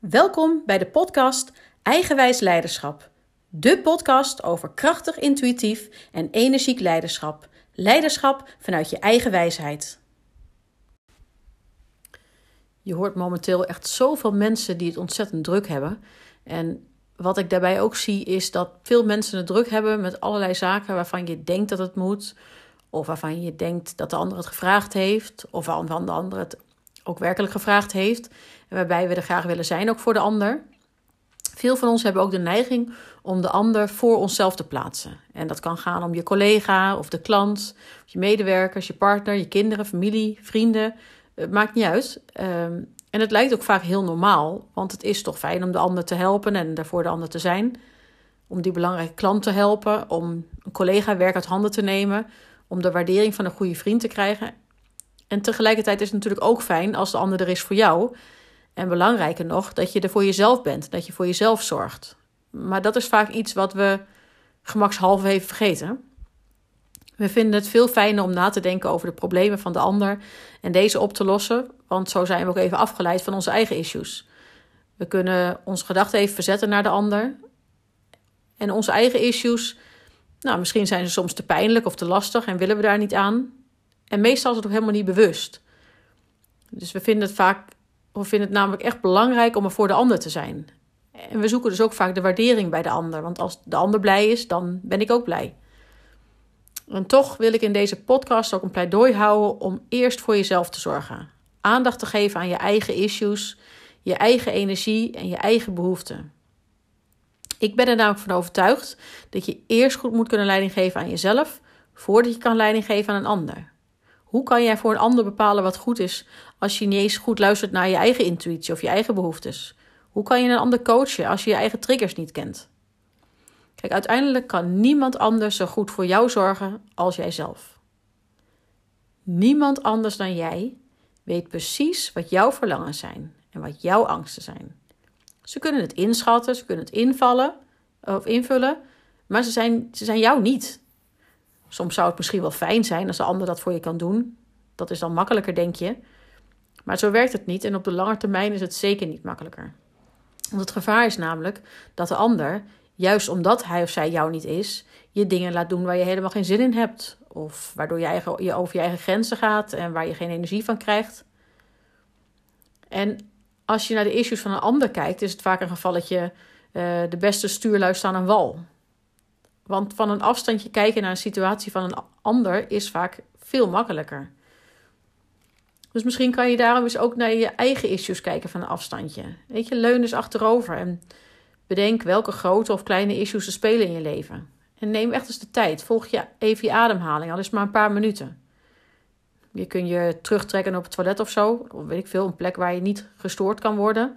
Welkom bij de podcast Eigenwijs Leiderschap. De podcast over krachtig, intuïtief en energiek leiderschap. Leiderschap vanuit je eigen wijsheid. Je hoort momenteel echt zoveel mensen die het ontzettend druk hebben. En wat ik daarbij ook zie is dat veel mensen het druk hebben met allerlei zaken waarvan je denkt dat het moet. Of waarvan je denkt dat de ander het gevraagd heeft. Of waarvan de ander het ook werkelijk gevraagd heeft. En waarbij we er graag willen zijn, ook voor de ander. Veel van ons hebben ook de neiging om de ander voor onszelf te plaatsen. En dat kan gaan om je collega of de klant, je medewerkers, je partner, je kinderen, familie, vrienden. Het maakt niet uit. Ehm, en het lijkt ook vaak heel normaal, want het is toch fijn om de ander te helpen en daarvoor de ander te zijn. Om die belangrijke klant te helpen, om een collega werk uit handen te nemen, om de waardering van een goede vriend te krijgen. En tegelijkertijd is het natuurlijk ook fijn als de ander er is voor jou. En belangrijker nog, dat je er voor jezelf bent, dat je voor jezelf zorgt. Maar dat is vaak iets wat we gemakshalve even vergeten. We vinden het veel fijner om na te denken over de problemen van de ander en deze op te lossen, want zo zijn we ook even afgeleid van onze eigen issues. We kunnen onze gedachten even verzetten naar de ander. En onze eigen issues, nou, misschien zijn ze soms te pijnlijk of te lastig en willen we daar niet aan. En meestal is het ook helemaal niet bewust. Dus we vinden het vaak, we vinden het namelijk echt belangrijk om er voor de ander te zijn. En we zoeken dus ook vaak de waardering bij de ander. Want als de ander blij is, dan ben ik ook blij. En toch wil ik in deze podcast ook een pleidooi houden om eerst voor jezelf te zorgen. Aandacht te geven aan je eigen issues, je eigen energie en je eigen behoeften. Ik ben er namelijk van overtuigd dat je eerst goed moet kunnen leiding geven aan jezelf, voordat je kan leiding geven aan een ander. Hoe kan jij voor een ander bepalen wat goed is als je niet eens goed luistert naar je eigen intuïtie of je eigen behoeftes? Hoe kan je een ander coachen als je je eigen triggers niet kent? Kijk, uiteindelijk kan niemand anders zo goed voor jou zorgen als jijzelf. Niemand anders dan jij weet precies wat jouw verlangens zijn en wat jouw angsten zijn. Ze kunnen het inschatten, ze kunnen het invallen of invullen, maar ze zijn, ze zijn jou niet. Soms zou het misschien wel fijn zijn als de ander dat voor je kan doen. Dat is dan makkelijker, denk je. Maar zo werkt het niet en op de lange termijn is het zeker niet makkelijker. Want het gevaar is namelijk dat de ander, juist omdat hij of zij jou niet is, je dingen laat doen waar je helemaal geen zin in hebt. Of waardoor je, je over je eigen grenzen gaat en waar je geen energie van krijgt. En als je naar de issues van een ander kijkt, is het vaak een gevalletje uh, de beste stuurlui staan aan wal. Want van een afstandje kijken naar een situatie van een ander is vaak veel makkelijker. Dus misschien kan je daarom eens ook naar je eigen issues kijken van een afstandje. Weet je, leun eens achterover en bedenk welke grote of kleine issues er spelen in je leven. En neem echt eens de tijd. Volg je even je ademhaling, al is maar een paar minuten. Je kunt je terugtrekken op het toilet of zo, of weet ik veel, een plek waar je niet gestoord kan worden.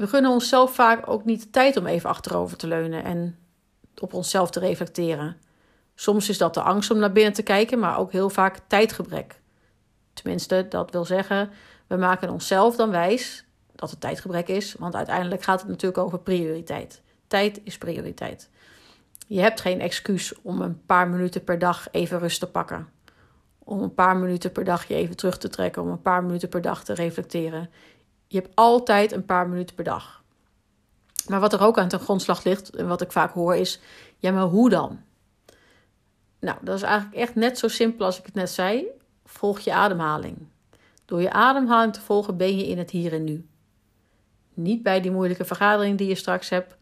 We gunnen onszelf vaak ook niet de tijd om even achterover te leunen en op onszelf te reflecteren. Soms is dat de angst om naar binnen te kijken, maar ook heel vaak tijdgebrek. Tenminste, dat wil zeggen, we maken onszelf dan wijs dat het tijdgebrek is, want uiteindelijk gaat het natuurlijk over prioriteit. Tijd is prioriteit. Je hebt geen excuus om een paar minuten per dag even rust te pakken. Om een paar minuten per dag je even terug te trekken, om een paar minuten per dag te reflecteren. Je hebt altijd een paar minuten per dag. Maar wat er ook aan ten grondslag ligt, en wat ik vaak hoor, is: ja, maar hoe dan? Nou, dat is eigenlijk echt net zo simpel als ik het net zei. Volg je ademhaling. Door je ademhaling te volgen ben je in het hier en nu. Niet bij die moeilijke vergadering die je straks hebt.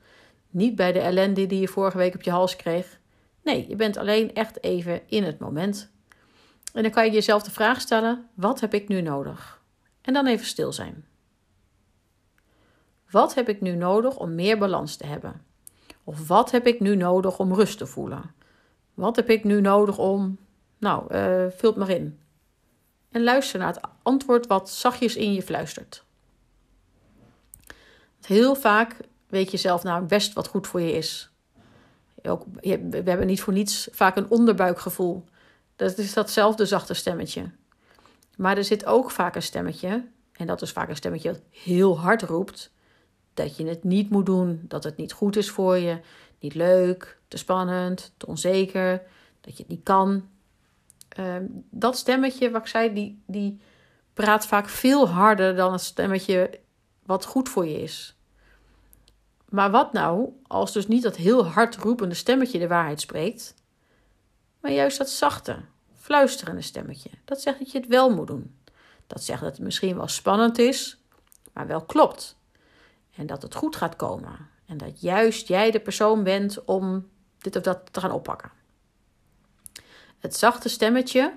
Niet bij de ellende die je vorige week op je hals kreeg. Nee, je bent alleen echt even in het moment. En dan kan je jezelf de vraag stellen: wat heb ik nu nodig? En dan even stil zijn. Wat heb ik nu nodig om meer balans te hebben? Of wat heb ik nu nodig om rust te voelen? Wat heb ik nu nodig om. Nou, uh, vul het maar in. En luister naar het antwoord wat zachtjes in je fluistert. Heel vaak weet je zelf nou best wat goed voor je is. Ook, we hebben niet voor niets vaak een onderbuikgevoel. Dat is datzelfde zachte stemmetje. Maar er zit ook vaak een stemmetje, en dat is vaak een stemmetje dat heel hard roept, dat je het niet moet doen, dat het niet goed is voor je, niet leuk, te spannend, te onzeker, dat je het niet kan. Ehm, dat stemmetje, wat ik zei, die, die praat vaak veel harder dan het stemmetje wat goed voor je is. Maar wat nou als dus niet dat heel hard roepende stemmetje de waarheid spreekt, maar juist dat zachte, fluisterende stemmetje. Dat zegt dat je het wel moet doen. Dat zegt dat het misschien wel spannend is, maar wel klopt. En dat het goed gaat komen. En dat juist jij de persoon bent om dit of dat te gaan oppakken. Het zachte stemmetje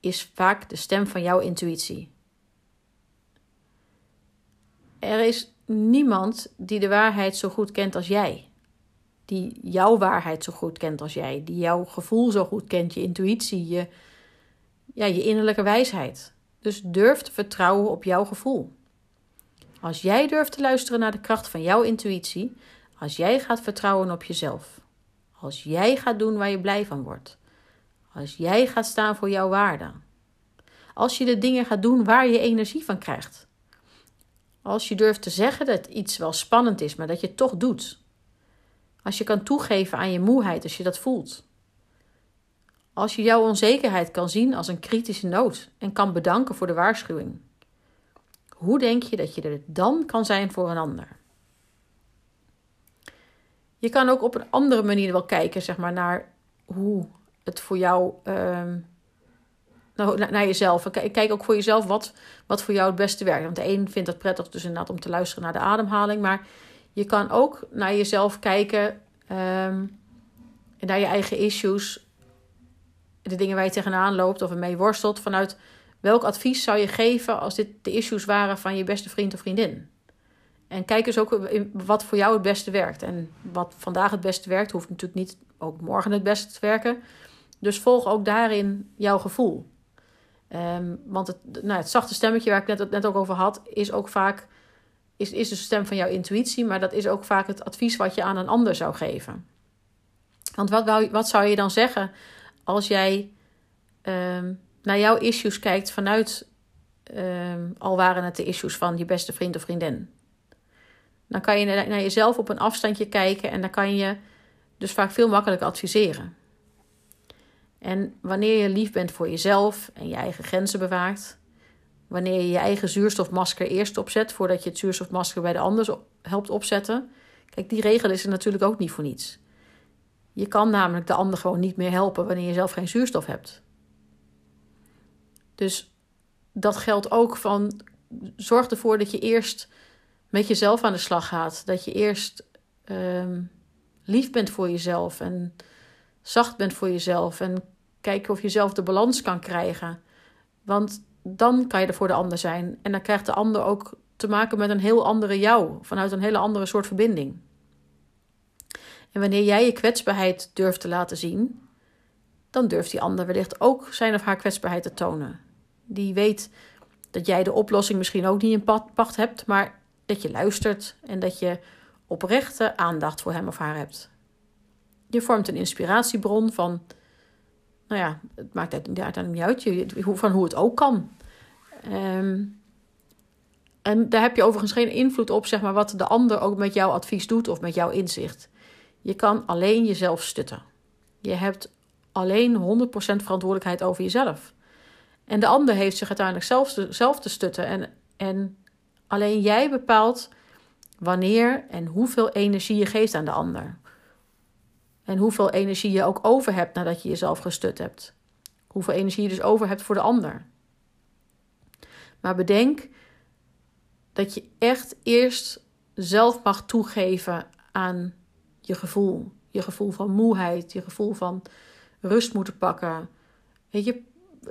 is vaak de stem van jouw intuïtie. Er is niemand die de waarheid zo goed kent als jij. Die jouw waarheid zo goed kent als jij. Die jouw gevoel zo goed kent, je intuïtie, je, ja, je innerlijke wijsheid. Dus durf te vertrouwen op jouw gevoel. Als jij durft te luisteren naar de kracht van jouw intuïtie, als jij gaat vertrouwen op jezelf, als jij gaat doen waar je blij van wordt, als jij gaat staan voor jouw waarden, als je de dingen gaat doen waar je energie van krijgt, als je durft te zeggen dat iets wel spannend is, maar dat je het toch doet, als je kan toegeven aan je moeheid als je dat voelt, als je jouw onzekerheid kan zien als een kritische nood en kan bedanken voor de waarschuwing. Hoe denk je dat je er dan kan zijn voor een ander? Je kan ook op een andere manier wel kijken, zeg maar, naar hoe het voor jou, uh, nou, naar jezelf. Kijk ook voor jezelf wat, wat voor jou het beste werkt. Want de een vindt het prettig dus inderdaad om te luisteren naar de ademhaling, maar je kan ook naar jezelf kijken, um, naar je eigen issues, de dingen waar je tegenaan loopt of ermee worstelt, vanuit welk advies zou je geven als dit de issues waren van je beste vriend of vriendin? En kijk eens ook wat voor jou het beste werkt. En wat vandaag het beste werkt, hoeft natuurlijk niet ook morgen het beste te werken. Dus volg ook daarin jouw gevoel. Um, want het, nou, het zachte stemmetje waar ik net, net ook over had, is ook vaak is, is de stem van jouw intuïtie, maar dat is ook vaak het advies wat je aan een ander zou geven. Want wat, wat zou je dan zeggen als jij um, naar jouw issues kijkt vanuit, um, al waren het de issues van je beste vriend of vriendin? Dan kan je naar jezelf op een afstandje kijken en dan kan je dus vaak veel makkelijker adviseren. En wanneer je lief bent voor jezelf en je eigen grenzen bewaakt, wanneer je je eigen zuurstofmasker eerst opzet voordat je het zuurstofmasker bij de ander helpt opzetten. Kijk, die regel is er natuurlijk ook niet voor niets. Je kan namelijk de ander gewoon niet meer helpen wanneer je zelf geen zuurstof hebt. Dus dat geldt ook van zorg ervoor dat je eerst met jezelf aan de slag gaat. Dat je eerst um, lief bent voor jezelf en zacht bent voor jezelf. En kijken of je zelf de balans kan krijgen. Want dan kan je er voor de ander zijn. En dan krijgt de ander ook te maken met een heel andere jou. Vanuit een hele andere soort verbinding. En wanneer jij je kwetsbaarheid durft te laten zien, dan durft die ander wellicht ook zijn of haar kwetsbaarheid te tonen. Die weet dat jij de oplossing misschien ook niet in pacht hebt, maar dat je luistert en dat je oprechte aandacht voor hem of haar hebt. Je vormt een inspiratiebron van, nou ja, het maakt uiteindelijk niet uit, van hoe het ook kan. Ehm, en daar heb je overigens geen invloed op, zeg maar, wat de ander ook met jouw advies doet of met jouw inzicht. Je kan alleen jezelf stutten. Je hebt alleen 100% verantwoordelijkheid over jezelf. En de ander heeft zich uiteindelijk zelf zelf te stutten. En, en alleen jij bepaalt wanneer en hoeveel energie je geeft aan de ander. En hoeveel energie je ook over hebt nadat je jezelf gestut hebt. Hoeveel energie je dus over hebt voor de ander. Maar bedenk dat je echt eerst zelf mag toegeven aan je gevoel. Je gevoel van moeheid, je gevoel van rust moeten pakken. Weet je,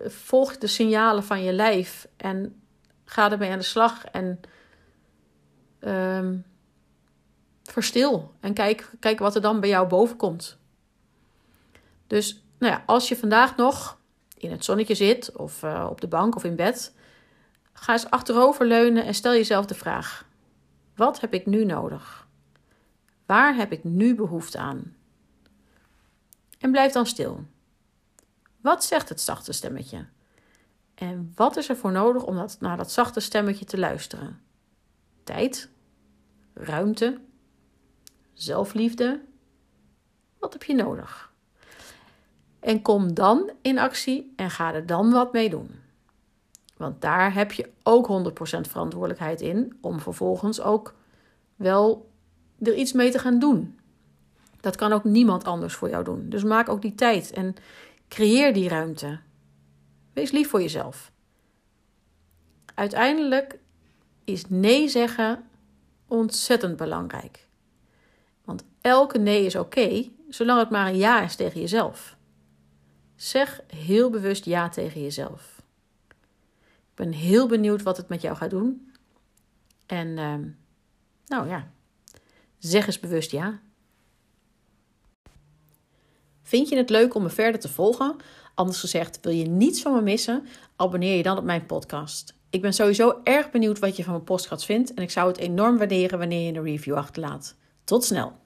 volg de signalen van je lijf en ga ermee aan de slag. En um, verstil en kijk, kijk wat er dan bij jou boven komt. Dus nou ja, als je vandaag nog in het zonnetje zit, of uh, op de bank of in bed, ga eens achterover leunen en stel jezelf de vraag: wat heb ik nu nodig? Waar heb ik nu behoefte aan? En blijf dan stil. Wat zegt het zachte stemmetje? En wat is er voor nodig om naar dat zachte stemmetje te luisteren? Tijd? Ruimte? Zelfliefde? Wat heb je nodig? En kom dan in actie en ga er dan wat mee doen. Want daar heb je ook 100% verantwoordelijkheid in om vervolgens ook wel er iets mee te gaan doen. Dat kan ook niemand anders voor jou doen. Dus maak ook die tijd en creëer die ruimte. Wees lief voor jezelf. Uiteindelijk is nee zeggen ontzettend belangrijk. Want elke nee is oké, zolang het maar een ja is tegen jezelf. Zeg heel bewust ja tegen jezelf. Ik ben heel benieuwd wat het met jou gaat doen. En uh, nou ja, zeg eens bewust ja. Vind je het leuk om me verder te volgen? Anders gezegd, wil je niets van me missen? Abonneer je dan op mijn podcast. Ik ben sowieso erg benieuwd wat je van mijn podcast vindt en ik zou het enorm waarderen wanneer je een review achterlaat. Tot snel!